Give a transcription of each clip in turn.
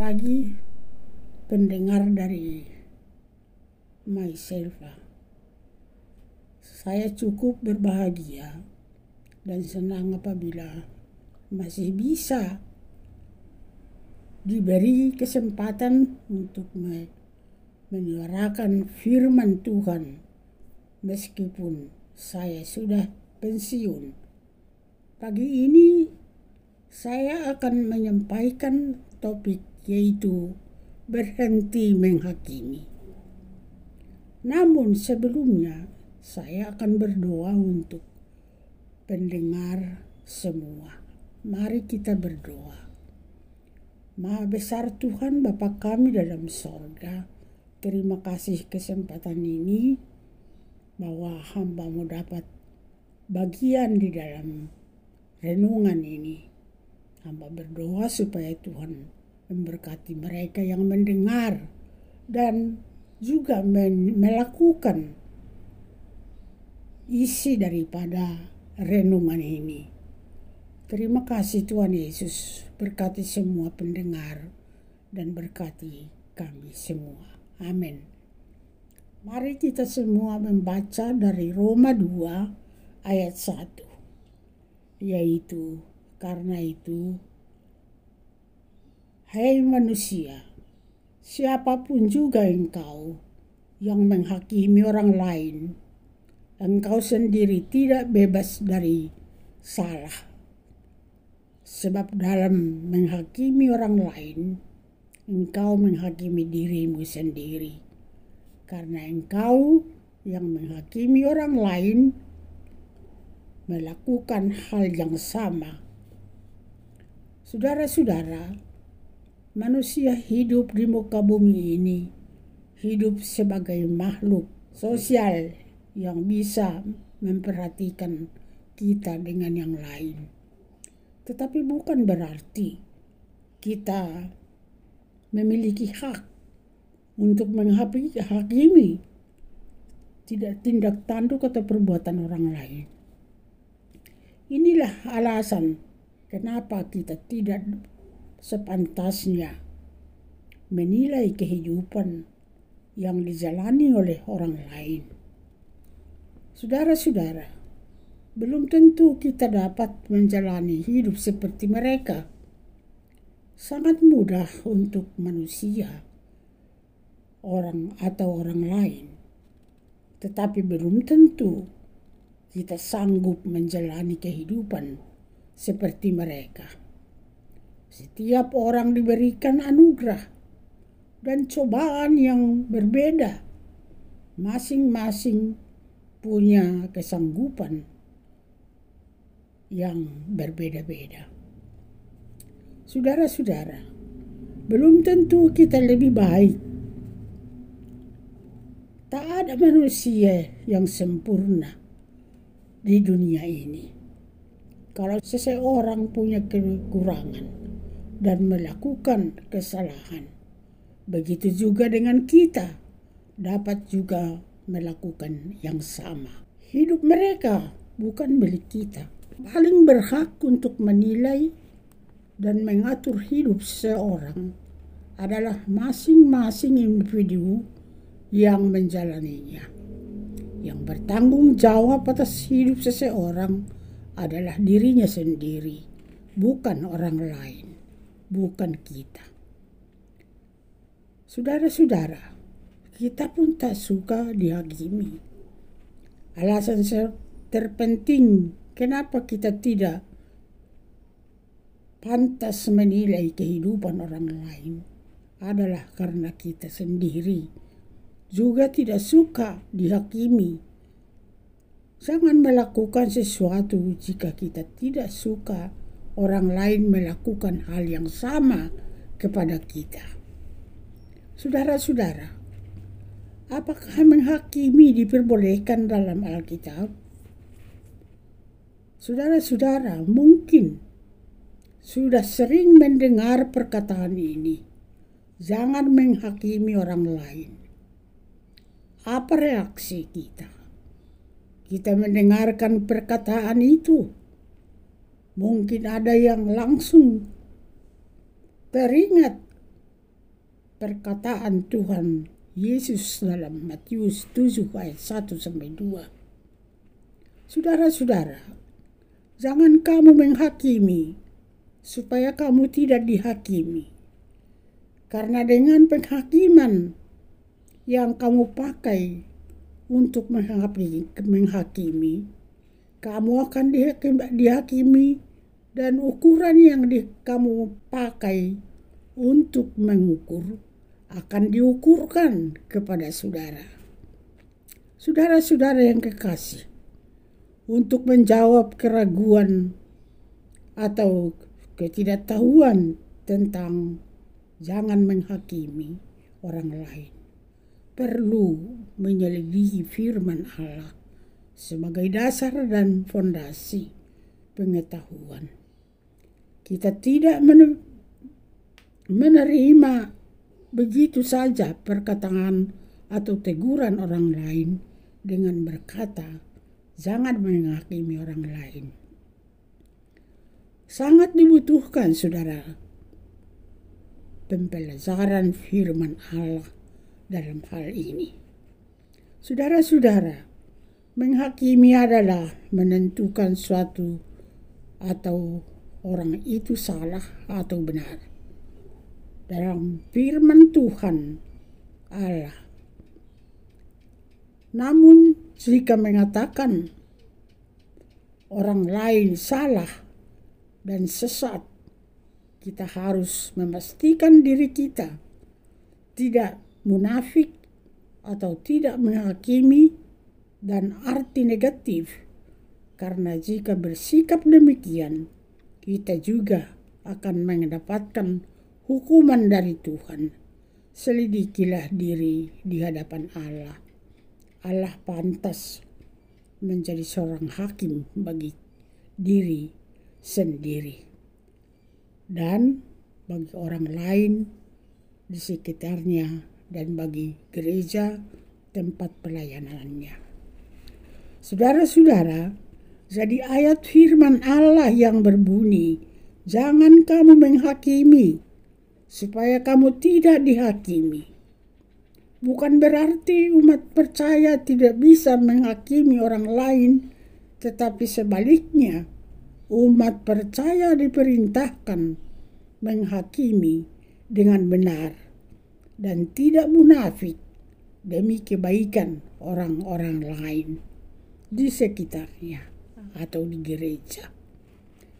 pagi pendengar dari myself. Saya cukup berbahagia dan senang apabila masih bisa diberi kesempatan untuk menyuarakan firman Tuhan meskipun saya sudah pensiun. Pagi ini saya akan menyampaikan topik yaitu berhenti menghakimi. Namun sebelumnya saya akan berdoa untuk pendengar semua. Mari kita berdoa. Maha besar Tuhan Bapa kami dalam sorga, terima kasih kesempatan ini bahwa hambamu dapat bagian di dalam renungan ini. Hamba berdoa supaya Tuhan memberkati mereka yang mendengar dan juga melakukan isi daripada renungan ini. Terima kasih Tuhan Yesus, berkati semua pendengar dan berkati kami semua. Amin. Mari kita semua membaca dari Roma 2 ayat 1. Yaitu karena itu, hai manusia, siapa pun juga engkau yang menghakimi orang lain, engkau sendiri tidak bebas dari salah. Sebab dalam menghakimi orang lain, engkau menghakimi dirimu sendiri. Karena engkau yang menghakimi orang lain melakukan hal yang sama Saudara-saudara, manusia hidup di muka bumi ini hidup sebagai makhluk sosial yang bisa memperhatikan kita dengan yang lain. Tetapi bukan berarti kita memiliki hak untuk menghakimi tidak tindak tanduk atau perbuatan orang lain. Inilah alasan Kenapa kita tidak sepantasnya menilai kehidupan yang dijalani oleh orang lain? Saudara-saudara, belum tentu kita dapat menjalani hidup seperti mereka. Sangat mudah untuk manusia, orang atau orang lain, tetapi belum tentu kita sanggup menjalani kehidupan seperti mereka. Setiap orang diberikan anugerah dan cobaan yang berbeda. Masing-masing punya kesanggupan yang berbeda-beda. Saudara-saudara, belum tentu kita lebih baik. Tak ada manusia yang sempurna di dunia ini. Kalau seseorang punya kekurangan dan melakukan kesalahan, begitu juga dengan kita dapat juga melakukan yang sama. Hidup mereka bukan milik kita. Paling berhak untuk menilai dan mengatur hidup seseorang adalah masing-masing individu yang menjalaninya. Yang bertanggung jawab atas hidup seseorang adalah dirinya sendiri, bukan orang lain, bukan kita. Saudara-saudara, kita pun tak suka dihakimi. Alasan terpenting kenapa kita tidak pantas menilai kehidupan orang lain adalah karena kita sendiri juga tidak suka dihakimi Jangan melakukan sesuatu jika kita tidak suka orang lain melakukan hal yang sama kepada kita. Saudara-saudara, apakah menghakimi diperbolehkan dalam Alkitab? Saudara-saudara, mungkin sudah sering mendengar perkataan ini. Jangan menghakimi orang lain. Apa reaksi kita? kita mendengarkan perkataan itu, mungkin ada yang langsung teringat perkataan Tuhan Yesus dalam Matius 7 ayat 1 sampai 2. Saudara-saudara, jangan kamu menghakimi supaya kamu tidak dihakimi. Karena dengan penghakiman yang kamu pakai untuk menghakimi, kamu akan dihakimi dan ukuran yang di, kamu pakai untuk mengukur akan diukurkan kepada saudara. Saudara-saudara yang kekasih, untuk menjawab keraguan atau ketidaktahuan tentang jangan menghakimi orang lain, perlu menyelidiki firman Allah sebagai dasar dan fondasi pengetahuan. Kita tidak menerima begitu saja perkataan atau teguran orang lain dengan berkata, "Jangan menghakimi orang lain." Sangat dibutuhkan, saudara, pembelajaran firman Allah dalam hal ini. Saudara-saudara, menghakimi adalah menentukan suatu atau orang itu salah atau benar dalam firman Tuhan Allah. Namun jika mengatakan orang lain salah dan sesat, kita harus memastikan diri kita tidak munafik atau tidak menghakimi dan arti negatif. Karena jika bersikap demikian, kita juga akan mendapatkan hukuman dari Tuhan. Selidikilah diri di hadapan Allah. Allah pantas menjadi seorang hakim bagi diri sendiri dan bagi orang lain di sekitarnya dan bagi gereja tempat pelayanannya. Saudara-saudara, jadi ayat firman Allah yang berbunyi, "Jangan kamu menghakimi, supaya kamu tidak dihakimi. Bukan berarti umat percaya tidak bisa menghakimi orang lain, tetapi sebaliknya, umat percaya diperintahkan menghakimi dengan benar dan tidak munafik demi kebaikan orang-orang lain di sekitarnya atau di gereja.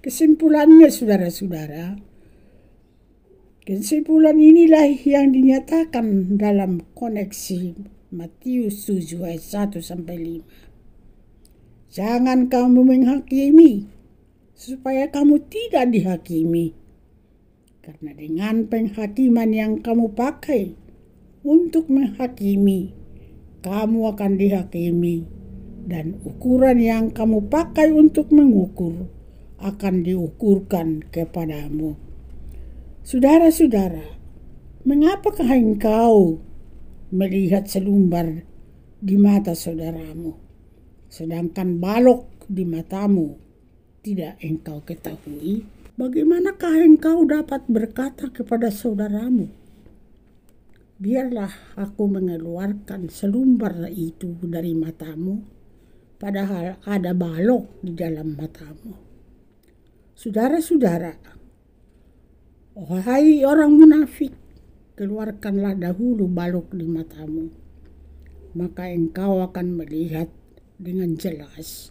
Kesimpulannya, saudara-saudara, Kesimpulan inilah yang dinyatakan dalam koneksi Matius 7 ayat 1 sampai 5. Jangan kamu menghakimi supaya kamu tidak dihakimi. Karena dengan penghakiman yang kamu pakai untuk menghakimi, kamu akan dihakimi dan ukuran yang kamu pakai untuk mengukur akan diukurkan kepadamu. Saudara-saudara, mengapakah engkau melihat selumbar di mata saudaramu, sedangkan balok di matamu tidak engkau ketahui? Bagaimanakah engkau dapat berkata kepada saudaramu, biarlah aku mengeluarkan selumbar itu dari matamu, padahal ada balok di dalam matamu. Saudara-saudara, Wahai orang munafik, keluarkanlah dahulu balok di matamu, maka engkau akan melihat dengan jelas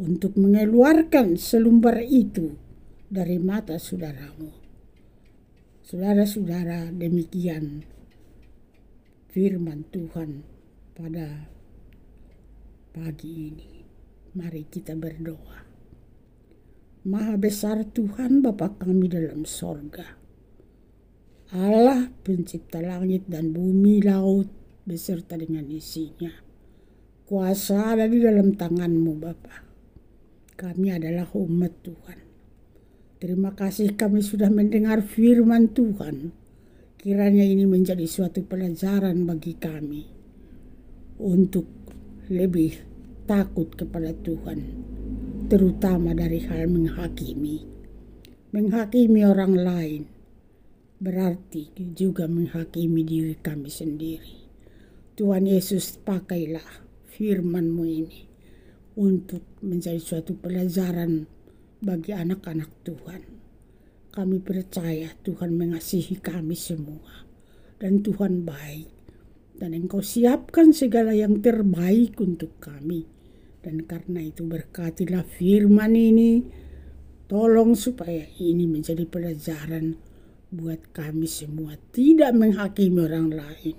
untuk mengeluarkan selumbar itu dari mata saudaramu. Saudara-saudara, demikian firman Tuhan pada pagi ini. Mari kita berdoa. Maha besar Tuhan Bapa kami dalam sorga Allah pencipta langit dan bumi laut beserta dengan isinya. Kuasa ada di dalam tanganmu Bapa. Kami adalah umat Tuhan. Terima kasih kami sudah mendengar firman Tuhan. Kiranya ini menjadi suatu pelajaran bagi kami untuk lebih takut kepada Tuhan, terutama dari hal menghakimi. Menghakimi orang lain berarti juga menghakimi diri kami sendiri. Tuhan Yesus pakailah firman-Mu ini untuk menjadi suatu pelajaran bagi anak-anak Tuhan. Kami percaya Tuhan mengasihi kami semua dan Tuhan baik dan Engkau siapkan segala yang terbaik untuk kami. Dan karena itu berkatilah firman ini, tolong supaya ini menjadi pelajaran buat kami semua tidak menghakimi orang lain.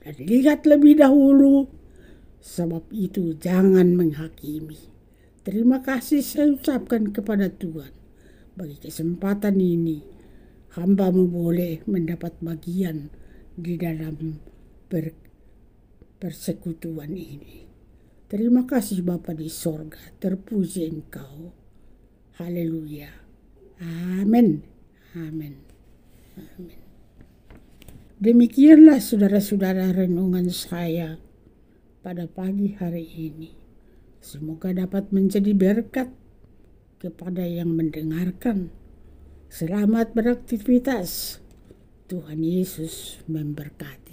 Dan lihat lebih dahulu, sebab itu jangan menghakimi. Terima kasih saya ucapkan kepada Tuhan bagi kesempatan ini. Hambamu boleh mendapat bagian di dalam ber, persekutuan ini. Terima kasih Bapa di sorga, terpuji Engkau. Haleluya. Amin. Amin. Amin. Demikianlah saudara-saudara renungan saya pada pagi hari ini. Semoga dapat menjadi berkat kepada yang mendengarkan. Selamat beraktivitas. Tuhan Yesus memberkati.